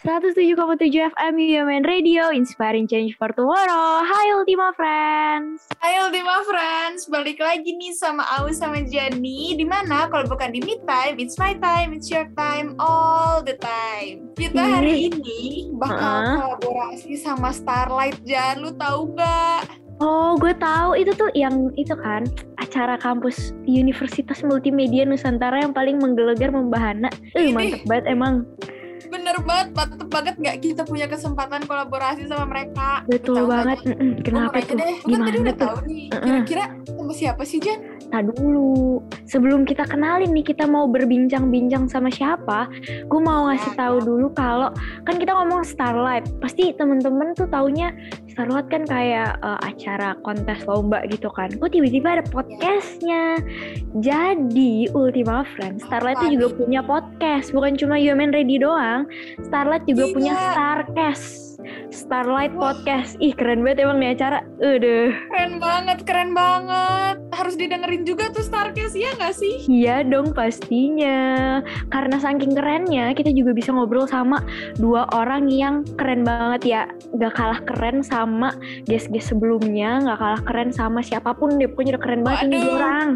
107,7 FM UMN Radio, inspiring change for tomorrow. Hai Ultima Friends. Hai Ultima Friends, balik lagi nih sama Aus sama Jani. Di mana kalau bukan di me time, it's my time, it's your time, all the time. Kita hari ini bakal Uh-uh. kolaborasi sama Starlight Jan, lu tahu gak? Oh, gue tahu itu tuh yang itu kan acara kampus Universitas Multimedia Nusantara yang paling menggelegar membahana. Eh, mantep banget emang. Bener banget, mantep banget gak kita punya kesempatan kolaborasi sama mereka? Betul Tahu banget. Oh, Kenapa tuh? deh, lu kan tadi Gimana udah tuh? tahu nih. Kira-kira sama siapa sih Jan? Nah dulu, sebelum kita kenalin nih kita mau berbincang-bincang sama siapa, gue mau ngasih Ya, tahu dulu kalau kan kita ngomong Starlight, pasti temen-temen tuh taunya Starlight kan kayak eh, acara kontes lomba gitu kan. Gue tiba-tiba ada podcastnya. Jadi Ultima Friends, Starlight tuh juga punya podcast, bukan cuma Human Ready doang. Starlight juga Iya. punya Starcast. Starlight Wah. Podcast. Ih keren banget emang nih acara. Udah. Keren banget, keren banget. Harus didengerin juga tuh Starcast, ya gak sih? Iya dong pastinya. Karena saking kerennya kita juga bisa ngobrol sama dua orang yang keren banget ya. Gak kalah keren sama guest-guest sebelumnya, gak kalah keren sama siapa pun deh. Pokoknya udah keren banget ini dua Waduh. orang.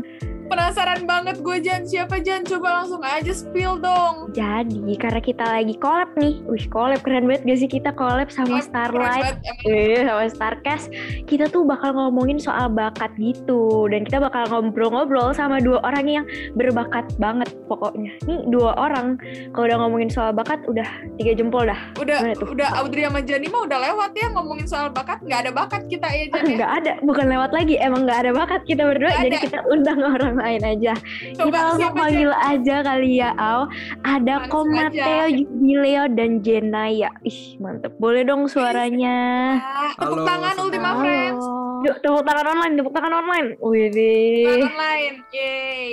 Penasaran banget gue Jan, siapa Jan? Coba langsung aja spill dong. Jadi karena kita lagi collab nih. Wih collab keren banget gak sih kita collab sama Starlight. Eh, sama Starcast, kita tuh bakal ngomongin soal bakat gitu dan kita bakal ngobrol-ngobrol sama dua orang yang berbakat banget pokoknya. Nih dua orang kalau udah ngomongin soal bakat udah tiga jempol dah. Udah, udah Audrey sama Jani mah udah lewat ya ngomongin soal bakat. Nggak ada bakat kita ya Jan ya. Nggak ada, bukan lewat lagi. Emang nggak ada bakat kita berdua, Nggak jadi ada. kita undang orang lain aja. kita Coba langsung siapa Jan? panggil aja kali ya, Au. Ada Langsung Komateo, Jubileo, dan Jenaya. Ih, mantep. Boleh dong suaranya. Tepuk Halo, tangan semua. Ultima Friends. Yuk, tepuk tangan online, tepuk tangan online. Wih, Tangan lain. Yeay.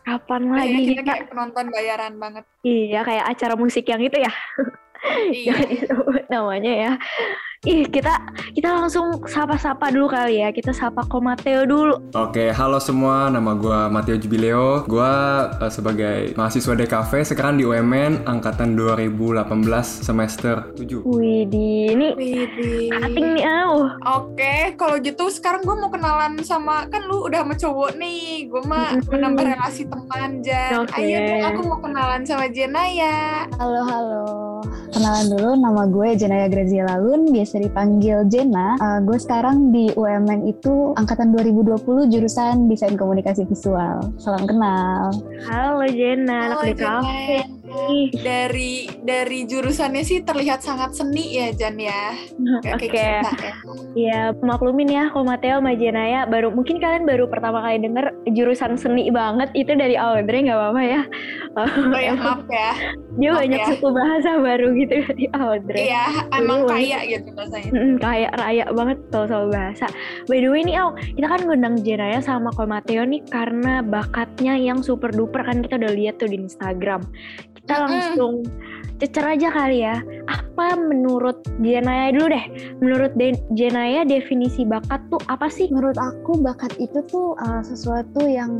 kapan lagi kita kita? kayak penonton bayaran banget. Iya, kayak acara musik yang itu ya. Iya. Jangan disebut namanya ya. Ih, kita kita langsung sapa-sapa dulu kali ya. Kita sapa Komateo dulu. Oke, halo semua. Nama gue Matteo Jubileo. Gue eh, sebagai mahasiswa DKV sekarang di UMN angkatan 2018 semester 7. Wih, di ini Widih. cutting nih, au. Oke, kalau gitu sekarang gue mau kenalan sama kan lu udah sama cowok nih. Gue mah Mm-mm. menambah relasi teman Jan. Oke. Ayo dong aku mau kenalan sama Jenaya. Halo, halo. Kenalan dulu, nama gue Jenaya Graziela Lun, biasa dipanggil Jena. Uh, gue sekarang di UMN itu angkatan 2020 jurusan Desain Komunikasi Visual. Salam kenal. Halo Jena, anak Halo, DKV. Nih. Dari dari jurusannya sih terlihat sangat seni ya Jan ya. Oke, kita ya. ya maklumin ya Komateo sama Jenaya baru mungkin kalian baru pertama kali denger jurusan seni banget itu dari Audrey nggak apa-apa ya. Oh ya maaf ya. Dia Maaf banyak ya. suku bahasa baru gitu dari Audrey. Iya, emang Dulu. kaya gitu bahasanya. Mm, kayak raya banget soal soal bahasa. By the way nih, Au, kita kan ngundang Jenaya sama Komateo nih karena bakatnya yang super duper kan kita udah lihat tuh di Instagram. Kita langsung cecer aja kali ya. Apa menurut Jenaya dulu deh? Menurut De- Jenaya definisi bakat tuh apa sih? Menurut aku bakat itu tuh uh, sesuatu yang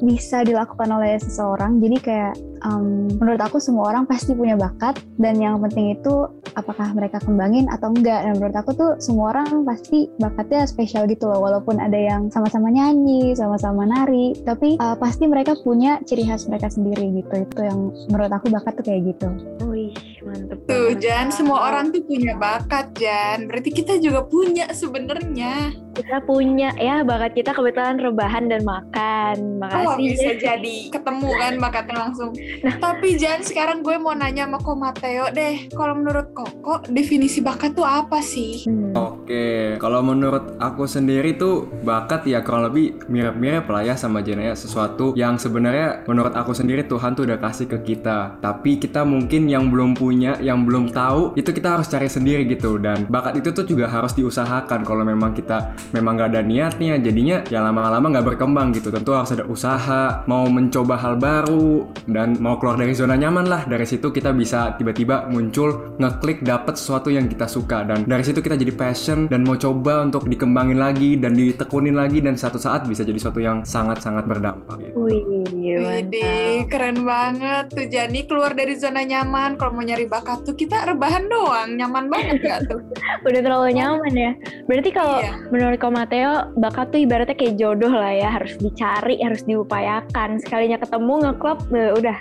bisa dilakukan oleh seseorang. Jadi kayak um, menurut aku semua orang pasti punya bakat dan yang penting itu apakah mereka kembangin atau enggak. Dan menurut aku tuh semua orang pasti bakatnya spesial gitu loh. Walaupun ada yang sama-sama nyanyi, sama-sama nari, tapi uh, pasti mereka punya ciri khas mereka sendiri gitu. Itu yang menurut aku bakat tuh kayak gitu. Wih, mantep Tuh. Jan, semua orang tuh punya bakat Jan. Berarti kita juga punya sebenarnya. Kita punya ya bakat kita kebetulan rebahan dan makan. Oh Makasih. bisa Jen. jadi ketemu kan bakatnya langsung. Nah. Tapi Jan, sekarang gue mau nanya sama Ko Mateo deh. Kalau menurut Koko, definisi bakat tuh apa sih? Hmm. Oke, kalau menurut aku sendiri tuh bakat ya kurang lebih mirip-mirip lah ya sama Jenaya sesuatu yang sebenarnya menurut aku sendiri Tuhan tuh udah kasih ke kita. Tapi kita mungkin yang belum punya, yang belum tahu, itu kita harus cari sendiri gitu. Dan bakat itu tuh juga harus diusahakan kalau memang kita memang gak ada niatnya, jadinya ya lama-lama nggak berkembang gitu. Tentu harus ada usaha, mau mencoba hal baru dan mau keluar dari zona nyaman lah. Dari situ kita bisa tiba-tiba muncul ngeklik dapet sesuatu yang kita suka dan dari situ kita jadi passion dan mau coba untuk dikembangin lagi dan ditekunin lagi dan satu saat bisa jadi sesuatu yang sangat-sangat berdampak. Gitu. Wih, Widih, keren banget tuh Jani keluar dari zona nyaman. Kalau mau nyari bakat tuh kita rebahan doang, nyaman banget gak tuh? Udah terlalu nyaman ya. Berarti kalau Iya. menurut Ko Mateo, bakat tuh ibaratnya kayak jodoh lah ya. Harus dicari, harus diupayakan. Sekalinya ketemu ngeklop, eh, udah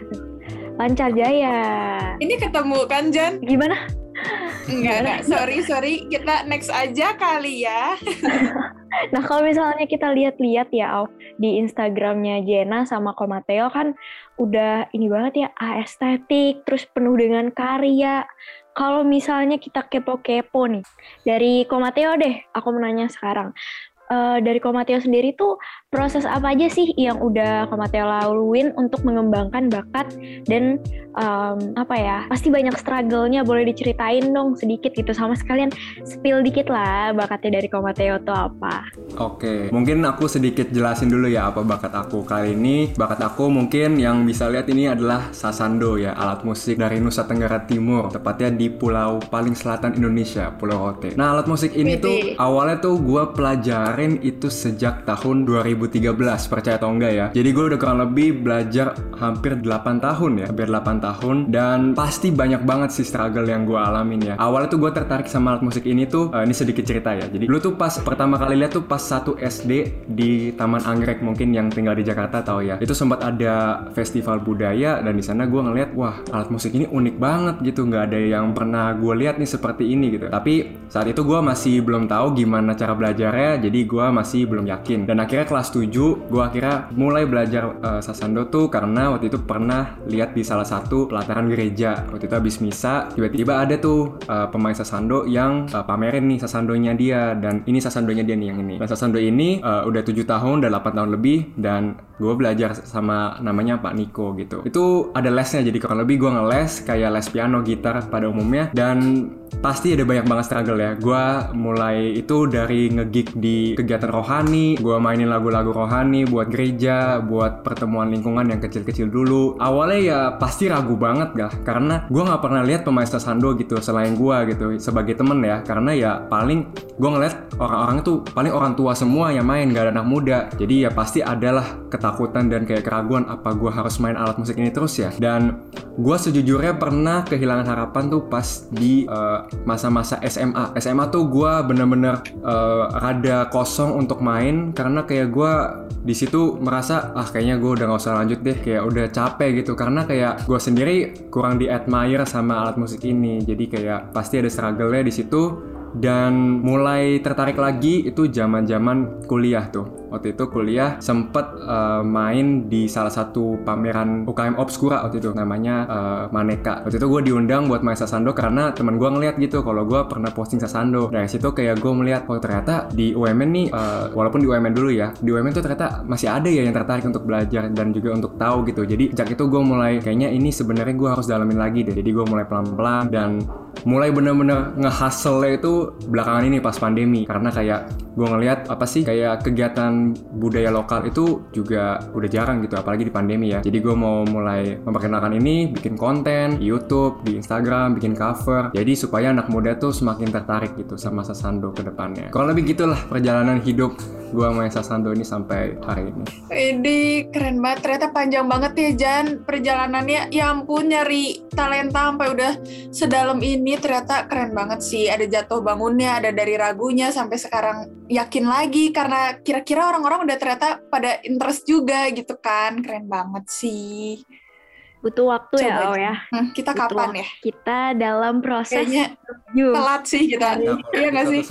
lancar jaya. Ini ketemu kan Jan? Gimana? Enggak, enggak. Sorry, sorry. Kita next aja kali ya. Nah kalau misalnya kita lihat-lihat ya Au, di Instagramnya Jena sama Ko Mateo kan udah ini banget ya estetik, terus penuh dengan karya. Kalau misalnya kita kepo-kepo nih dari Ko Mateo deh, aku mau nanya sekarang. Eh, dari Ko Mateo sendiri tuh proses apa aja sih yang udah Ko Mateo laluin untuk mengembangkan bakat dan em, apa ya pasti banyak struggle-nya boleh diceritain dong sedikit gitu sama sekalian spill dikit lah bakatnya dari Ko Mateo tuh apa Oke, mungkin aku sedikit jelasin dulu ya apa bakat aku kali ini. Bakat aku mungkin yang bisa lihat ini adalah sasando ya, alat musik dari Nusa Tenggara Timur, tepatnya di pulau paling selatan Indonesia, Pulau Rote. Nah, alat musik ini tuh Widih. awalnya tuh gua pelajarin itu sejak tahun 2013, percaya atau enggak ya. Jadi gue udah kurang lebih belajar hampir 8 tahun ya, hampir 8 tahun dan pasti banyak banget sih struggle yang gue alamin ya. Awalnya tuh gue tertarik sama alat musik ini tuh, eh, ini sedikit cerita ya. Jadi dulu tuh pas pertama kali lihat tuh pas satu SD di Taman Anggrek mungkin yang tinggal di Jakarta tahu ya. Itu sempat ada festival budaya dan di sana gue ngeliat wah alat musik ini unik banget gitu, nggak ada yang pernah gue lihat nih seperti ini gitu. Tapi saat itu gue masih belum tahu gimana cara belajarnya, jadi gue masih belum yakin. Dan akhirnya kelas 7 gue akhirnya mulai belajar eh, sasando tuh karena waktu itu pernah lihat di salah satu pelataran gereja. Waktu itu habis misa, tiba-tiba ada tuh eh, pemain sasando yang eh, pamerin nih sasandonya dia dan ini sasandonya dia nih yang ini. Dan sasando ini eh, udah tujuh tahun, udah 8 tahun lebih dan gue belajar sama namanya Pak Niko gitu. Itu ada lesnya jadi kurang lebih gue ngeles kayak les piano, gitar pada umumnya dan pasti ada banyak banget struggle ya. Gue mulai itu dari ngegig di kegiatan rohani, gue mainin lagu-lagu rohani buat gereja, buat pertemuan lingkungan yang kecil-kecil dulu. Awalnya ya pasti ragu banget gak, karena gue nggak pernah lihat pemain sasando gitu selain gue gitu sebagai temen ya, karena ya paling gue ngeliat orang-orang tuh paling orang tua semua yang main gak ada anak muda. Jadi ya pasti adalah ketakutan dan kayak keraguan apa gue harus main alat musik ini terus ya. Dan gue sejujurnya pernah kehilangan harapan tuh pas di eh, masa-masa SMA. SMA tuh gue bener-bener eh, rada kosong untuk main karena kayak gue di situ merasa ah kayaknya gue udah gak usah lanjut deh kayak udah capek gitu karena kayak gue sendiri kurang di admire sama alat musik ini jadi kayak pasti ada struggle-nya di situ dan mulai tertarik lagi itu zaman-zaman kuliah tuh. Waktu itu kuliah sempet eh, main di salah satu pameran UKM Obscura waktu itu namanya eh, Maneka. Waktu itu gue diundang buat main sasando karena teman gue ngeliat gitu kalau gue pernah posting sasando. Dari situ kayak gue melihat oh ternyata di UMN nih eh, walaupun di UMN dulu ya di UMN tuh ternyata masih ada ya yang tertarik untuk belajar dan juga untuk tahu gitu. Jadi sejak itu gue mulai kayaknya ini sebenarnya gue harus dalamin lagi deh. Jadi gue mulai pelan-pelan dan mulai bener-bener nge-hustle itu belakangan ini pas pandemi. Karena kayak gue ngelihat apa sih kayak kegiatan budaya lokal itu juga udah jarang gitu apalagi di pandemi ya. Jadi gue mau mulai memperkenalkan ini bikin konten di YouTube di Instagram bikin cover. Jadi supaya anak muda tuh semakin tertarik gitu sama Sasando ke depannya. Kurang lebih gitulah perjalanan hidup gue main Sasando ini sampai hari ini. Ini keren banget. Ternyata panjang banget ya Jan perjalanannya. Ya ampun nyari talenta sampai udah sedalam ini ternyata keren banget sih. Ada jatuh bangunnya, ada dari ragunya sampai sekarang yakin lagi karena kira-kira orang-orang udah ternyata pada interest juga gitu kan. Keren banget sih. butuh waktu ya Coba Au aja. ya Hmm, kita Butuh kapan ya? kita dalam proses Kayaknya telat sih kita. Iya nggak sih?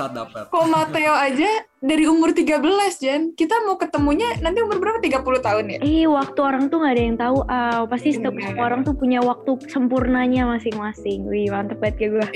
Kok Mateo aja dari umur 13 Jan. Kita mau ketemunya nanti umur berapa? 30 tahun ya? Ih, waktu orang tuh nggak ada yang tahu. Ah, pasti setiap Bener. semua orang tuh punya waktu sempurnanya masing-masing. Wih, mantep banget ya gue.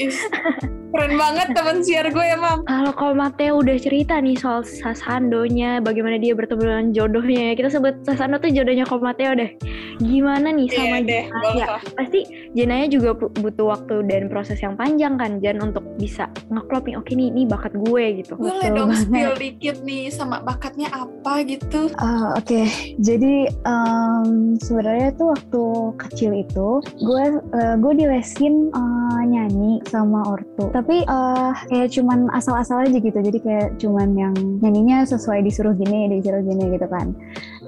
Keren banget teman siar gue emang. Kalau kalau Mateo udah cerita nih soal Sasandonya, bagaimana dia bertemu dengan jodohnya. Kita sebut Sasando tuh jodohnya Ko Mateo deh. Gimana nih sama Iya deh, Jenaya? boleh. Pasti Jenaya juga butuh waktu dan proses yang panjang kan Jan untuk bisa ngeklop nih. Oke nih, ini bakat gue gitu. Boleh Betul dong banget. spill dikit nih sama bakatnya apa gitu? Uh, Oke, okay. jadi um, sebenarnya tuh waktu kecil itu gue uh, gue dilesin uh, nyanyi sama ortu, tapi uh, kayak cuman asal-asal aja gitu. Jadi kayak cuman yang nyanyinya sesuai disuruh gini, disuruh gini gitu kan.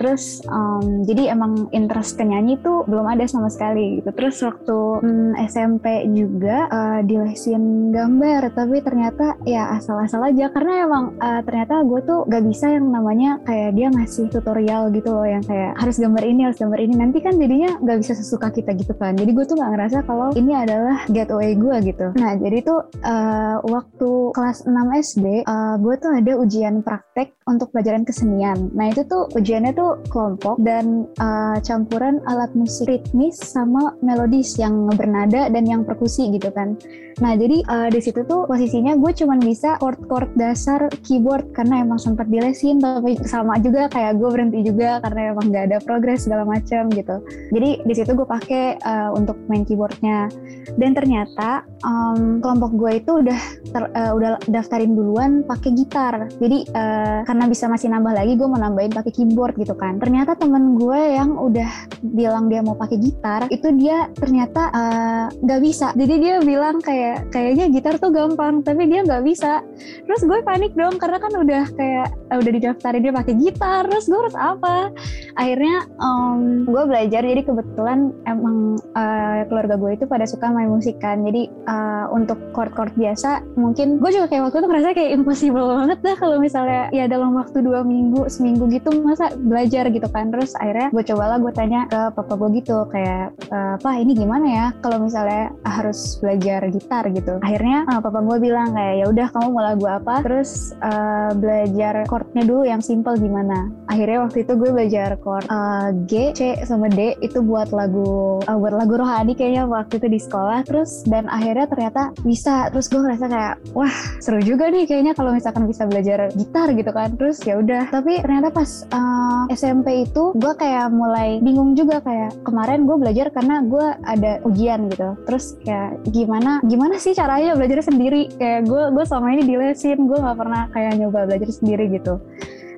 Terus um, jadi emang interest ke nyanyi tuh belum ada sama sekali gitu. Terus waktu um, SMP juga uh, dilesin gambar, tapi ternyata ya asal-asal aja karena emang uh, ternyata gue tuh gak bisa yang namanya kayak dia ngasih tutorial gitu loh yang kayak harus gambar ini harus gambar ini nanti kan jadinya gak bisa sesuka kita gitu kan. Jadi gue tuh gak ngerasa kalau ini adalah gateway gue gitu. Nah jadi tuh uh, waktu kelas 6 SD uh, gue tuh ada ujian praktek untuk pelajaran kesenian. Nah itu tuh ujiannya tuh kelompok dan uh, campuran alat musik ritmis sama melodis yang bernada dan yang perkusi gitu kan. Nah jadi uh, di situ tuh posisinya gue cuman bisa chord-chord dasar keyboard karena emang sempat dilesin tapi sama juga kayak gue berhenti juga karena emang gak ada progres segala macam gitu. Jadi di situ gue pakai uh, untuk main keyboardnya dan ternyata um, kelompok gue itu udah ter, uh, udah daftarin duluan pakai gitar. Jadi uh, karena bisa masih nambah lagi gue mau nambahin pakai keyboard gitu kan. Ternyata temen gue yang udah bilang dia mau pakai gitar itu dia ternyata eh, nggak uh, bisa. Jadi dia bilang kayak kayaknya gitar tuh gampang tapi dia nggak bisa. Terus gue panik dong karena kan udah kayak uh, udah didaftarin dia pakai gitar. Terus gue harus apa? Akhirnya um, gue belajar. Jadi kebetulan emang uh, keluarga gue itu pada suka main musik kan. Jadi uh, untuk chord-chord biasa mungkin gue juga kayak waktu itu ngerasa kayak impossible banget dah kalau misalnya ya dalam waktu dua minggu seminggu gitu masa belajar belajar gitu kan. Terus akhirnya gue cobalah gue tanya ke papa gue gitu kayak e, pak ini gimana ya kalau misalnya harus belajar gitar gitu? Akhirnya uh, papa gue bilang kayak ya udah kamu mau lagu apa? Terus uh, belajar chordnya dulu yang simple gimana. Akhirnya waktu itu gue belajar chord uh, G C sama D itu buat lagu uh, buat lagu rohani kayaknya waktu itu di sekolah. Terus dan akhirnya ternyata bisa. Terus gue ngerasa kayak wah seru juga nih kayaknya kalau misalkan bisa belajar gitar gitu kan. Terus ya udah. Tapi ternyata pas uh, SMP itu gue kayak mulai bingung juga kayak kemarin gue belajar karena gue ada ujian gitu terus kayak gimana gimana sih caranya belajar sendiri kayak gue gue selama ini dilesin gue nggak pernah kayak nyoba belajar sendiri gitu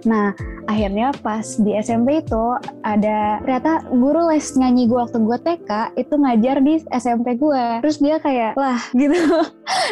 Nah, akhirnya pas di SMP itu ada ternyata guru les nyanyi gue waktu gue TK itu ngajar di SMP gue. Terus dia kayak, lah gitu.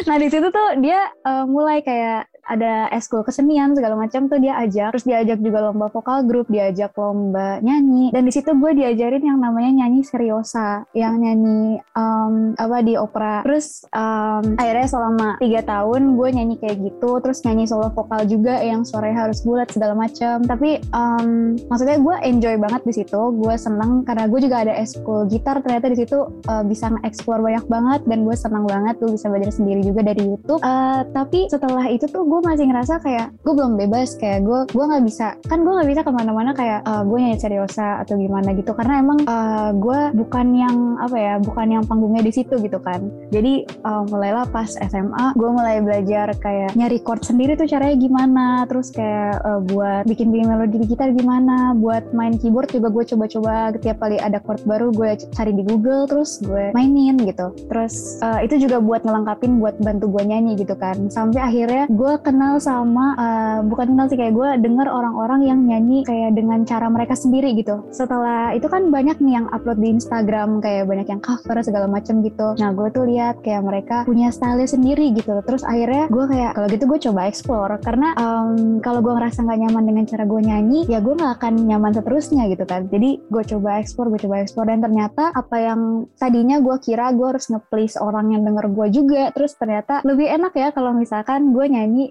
nah, di situ tuh dia uh, mulai kayak ada eskul kesenian segala macam tuh dia ajak. Terus diajak juga lomba vokal grup diajak lomba nyanyi. Dan di situ gue diajarin yang namanya nyanyi seriosa yang nyanyi um, apa di opera. Terus um, akhirnya selama tiga tahun gue nyanyi kayak gitu. Terus nyanyi solo vokal juga yang suaranya harus bulat segala macam. Tapi um, maksudnya gue enjoy banget di situ. Gue seneng karena gue juga ada eskul gitar. Ternyata di situ uh, bisa nge-explore banyak banget. Dan gue senang banget tuh bisa belajar sendiri juga dari YouTube. Uh, tapi setelah itu tuh gue masih ngerasa kayak gue belum bebas kayak gue gue nggak bisa kan gue nggak bisa ke mana-mana kayak uh, gue nyanyi seriosa atau gimana gitu karena emang uh, gue bukan yang apa ya bukan yang panggungnya di situ gitu kan. Jadi uh, mulailah pas SMA gue mulai belajar kayak nyari chord sendiri tuh caranya gimana terus kayak uh, buat bikin bikin melodi di gitar gimana buat main keyboard juga gue coba-coba setiap kali ada chord baru gue cari di Google terus gue mainin gitu. Terus uh, itu juga buat ngelengkapin buat bantu gue nyanyi gitu kan. Sampai akhirnya gue kenal sama uh, bukan kenal sih kayak gue denger orang-orang yang nyanyi kayak dengan cara mereka sendiri gitu. Setelah itu kan banyak nih yang upload di Instagram kayak banyak yang cover segala macem gitu. Nah gue tuh lihat kayak mereka punya style sendiri gitu. Terus akhirnya gue kayak kalau gitu gue coba explore. Karena um, kalau gue ngerasa nggak nyaman dengan cara gue nyanyi ya gue nggak akan nyaman seterusnya gitu kan. Jadi gue coba explore gue coba explore. Dan ternyata apa yang tadinya gue kira gue harus nge-please orang yang denger gue juga terus ternyata lebih enak ya kalau misalkan gue nyanyi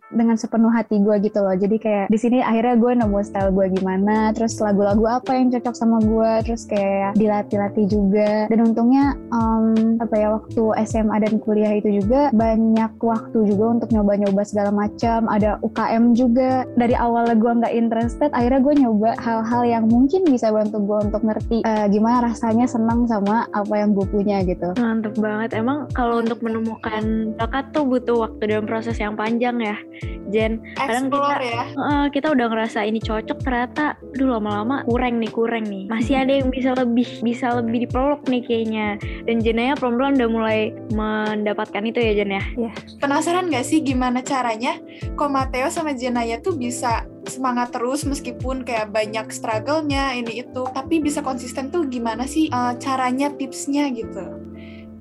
dengan sepenuh hati gue gitu loh. Jadi kayak di sini akhirnya gue nemu style gue gimana terus lagu-lagu apa yang cocok sama gue terus kayak dilatih-latih juga. Dan untungnya um, apa ya waktu SMA dan kuliah itu juga banyak waktu juga untuk nyoba-nyoba segala macam. Ada UKM juga. Dari awal gue nggak interested akhirnya gue nyoba hal-hal yang mungkin bisa bantu gue untuk ngerti uh, gimana rasanya senang sama apa yang gue punya gitu. Mantep banget. Emang kalau untuk menemukan bakat tuh butuh waktu dan proses yang panjang ya Jen. Kadang kita Explore ya. eh, kita udah ngerasa ini cocok ternyata aduh lama-lama kurang nih kurang nih masih ada yang bisa lebih bisa lebih dipeluk nih kayaknya dan Jenaya pelan-pelan udah mulai mendapatkan itu ya Jen ya Penasaran gak sih gimana caranya kok Mateo sama Jenaya tuh bisa semangat terus meskipun kayak banyak struggle-nya ini itu tapi bisa konsisten tuh gimana sih eh, caranya tipsnya gitu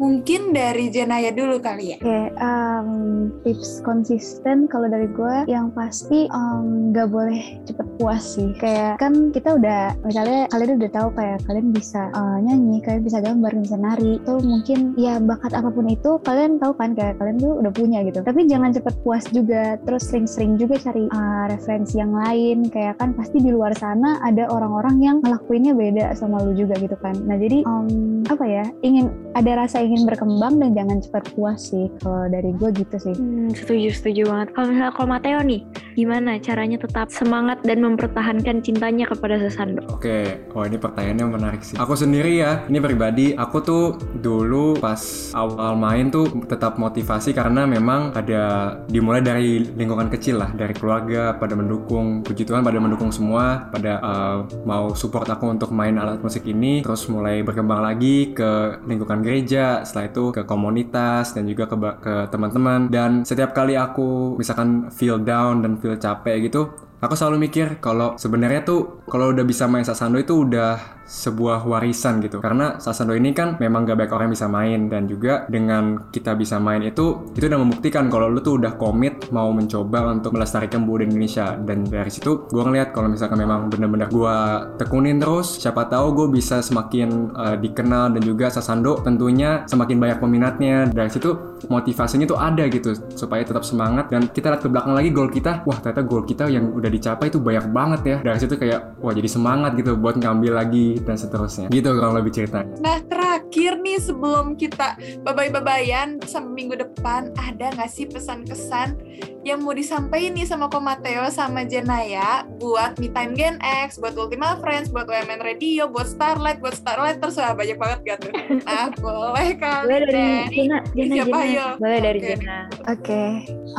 mungkin dari Jenaya dulu kali ya Oke, um, tips konsisten kalau dari gue yang pasti um, nggak boleh cepet puas sih. Kayak kan kita udah misalnya kalian udah tahu kayak kalian bisa uh, nyanyi, kalian bisa gambar, bisa nari. Itu mungkin ya bakat apa pun itu kalian tahu kan kayak kalian tuh udah punya gitu. Tapi jangan cepet puas juga. Terus sering-sering juga cari uh, referensi yang lain. Kayak kan pasti di luar sana ada orang-orang yang ngelakuinnya beda sama lu juga gitu kan. Nah jadi um, apa ya? Ingin ada rasa ingin berkembang dan jangan cepat puas sih. Kalau dari gue gitu sih. Hmm, setuju setuju banget. Kalau misalnya kalau Mateo nih, gimana caranya tetap semangat dan mempertahankan cintanya kepada Sasando? Oke, oh ini pertanyaannya menarik sih. Aku sendiri ya, ini pribadi, aku tuh dulu pas awal main tuh tetap motivasi karena memang ada dimulai dari lingkungan kecil lah, dari keluarga pada mendukung, puji Tuhan pada mendukung semua, pada uh, mau support aku untuk main alat musik ini, terus mulai berkembang lagi ke lingkungan gereja, setelah itu ke komunitas dan juga ke, ke teman-teman. Dan setiap kali aku misalkan feel down dan feel capek gitu, Aku selalu mikir kalau sebenarnya tuh kalau udah bisa main sasando itu udah sebuah warisan gitu. Karena sasando ini kan memang gak banyak orang yang bisa main. Dan juga dengan kita bisa main itu itu udah membuktikan kalau lu tuh udah komit mau mencoba untuk melestarikan budaya Indonesia. Dan dari situ gue ngeliat kalau misalkan memang bener-bener gue tekunin terus siapa tahu gue bisa semakin uh, dikenal dan juga sasando tentunya semakin banyak peminatnya. Dari situ motivasinya tuh ada gitu supaya tetap semangat. Dan kita lihat ke belakang lagi gol kita wah ternyata gol kita yang udah dicapai itu banyak banget ya. Dari situ kayak wah jadi semangat gitu buat ngambil lagi dan seterusnya. Gitu kurang lebih ceritanya. Nah terakhir nih sebelum kita babay-babayan sampai minggu depan ada nggak sih pesan-kesan yang mau disampaikan nih sama Ko Mateo sama Jenaya buat Me Time Gen X, buat Ultima Friends, buat UMN Radio, buat Starlight, buat Starlight terus wah, banyak banget gak tuh? Nah boleh kali Boleh dari. Jena, Jena, siapa, Jena. ayo? Boleh dari Oke. Jena. Oke,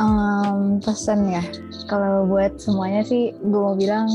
um, pesan ya. Kalau buat semuanya sih, gue mau bilang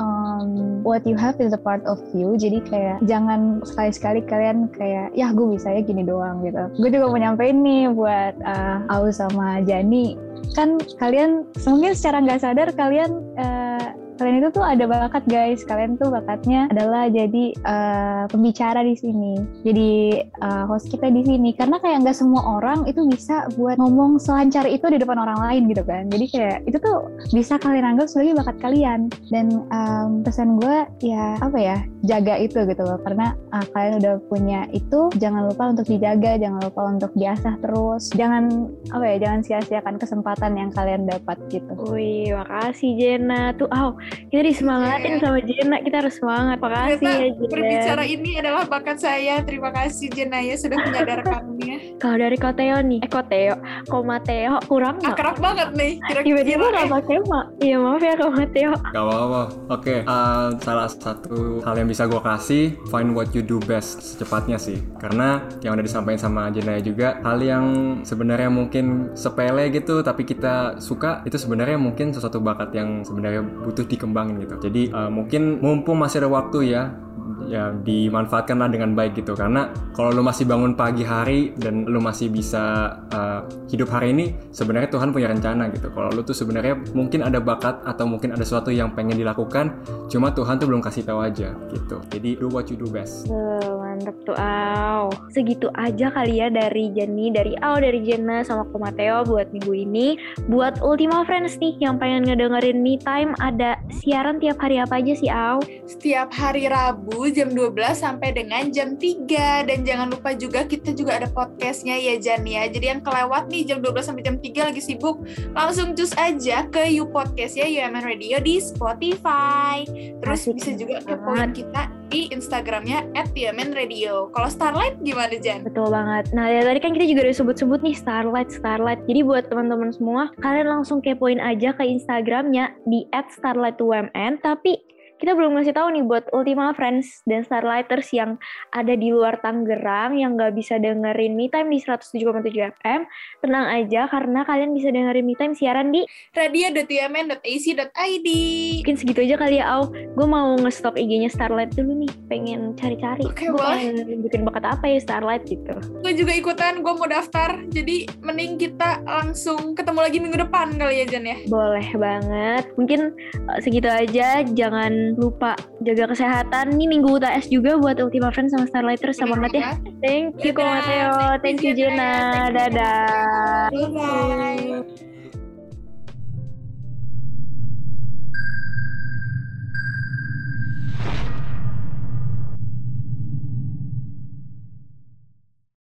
um, what you have is a part of you. Jadi kayak jangan sekali-sekali kalian kayak ya gue bisa ya gini doang gitu. Gue juga mau nyampein nih buat uh, Au sama Jani. Kan kalian mungkin secara nggak sadar kalian uh, kalian itu tuh ada bakat guys. Kalian tuh bakatnya adalah jadi uh, pembicara di sini. Jadi uh, host kita di sini. Karena kayak nggak semua orang itu bisa buat ngomong selancar itu di depan orang lain gitu kan. Jadi kayak itu tuh bisa kalian anggap sebagai bakat kalian. Dan um, pesan gue ya apa ya jaga itu gitu loh. Karena uh, kalian udah punya itu, jangan lupa untuk dijaga, jangan lupa untuk diasah terus. Jangan apa ya, jangan sia-siakan kesempatan yang kalian dapat gitu. Wih, makasih Jena. Tuh, aw, kita disemangatin Iya. sama Jena. Kita harus semangat. Makasih Ternyata ya Jena. berbicara ini adalah bakat saya. Terima kasih Jenaya sudah menyadarkannya. Kalau dari Koteo nih, eh Koteo, Ko Mateo kurang nggak? Akrab banget nih. Tiba-tiba Kira-kira nggak eh, pakai mak. Iya maaf ya Ko Mateo. Gak apa-apa. Oke, uh, salah satu hal yang bisa gue kasih, find what you do best secepatnya sih. Karena yang udah disampaikan sama Jenaya juga, hal yang sebenarnya mungkin sepele gitu, tapi kita suka, itu sebenarnya mungkin sesuatu bakat yang sebenarnya butuh dikembangin gitu. Jadi uh, mungkin mumpung masih ada waktu ya, ya dimanfaatkanlah dengan baik gitu. Karena kalau lu masih bangun pagi hari dan lu masih bisa uh, hidup hari ini sebenarnya Tuhan punya rencana gitu. Kalau lu tuh sebenarnya mungkin ada bakat atau mungkin ada sesuatu yang pengen dilakukan cuma Tuhan tuh belum kasih tahu aja gitu. Jadi do what you do best mantep tuh Aw. Segitu aja kali ya dari Jenny, dari Aw, dari Jena sama Ko Mateo buat minggu ini. Buat Ultima Friends nih yang pengen ngedengerin Me Time ada siaran tiap hari apa aja sih Aw? setiap hari Rabu jam 12 sampai dengan jam 3 dan jangan lupa juga kita juga ada podcastnya ya Jan ya jadi yang kelewat nih jam 12 sampai jam 3 lagi sibuk langsung cus aja ke You Podcast ya UMN Radio di Spotify terus Asik bisa juga banget. kepoin kita di Instagramnya at UMN Radio kalau Starlight gimana Jan? Betul banget. Nah, dari tadi kan kita juga udah sebut-sebut nih Starlight, Starlight. Jadi buat teman-teman semua, kalian langsung kepoin aja ke Instagramnya di @starlightumn. Tapi kita belum ngasih tahu nih buat Ultima Friends dan Starlighters yang ada di luar Tangerang yang nggak bisa dengerin Me Time di 107,7 FM. Tenang aja karena kalian bisa dengerin Me Time siaran di radio.umn.ac.id. mungkin segitu aja kali ya Au. Gue mau nge-stalk IG-nya Starlight dulu nih, pengen cari-cari. Oke, Gue boleh. pengen bikin bakat apa ya Starlight gitu. Gue juga ikutan, gue mau daftar. Jadi mending kita langsung ketemu lagi minggu depan kali ya Jan ya. Boleh banget. Mungkin uh, segitu aja. Jangan lupa jaga kesehatan. Ini minggu UTS juga buat Ultima Friends sama Starlighters. Semangat ya. Thank you, Ko. Mateo. Thank you, Jena. Dadah. Bye-bye.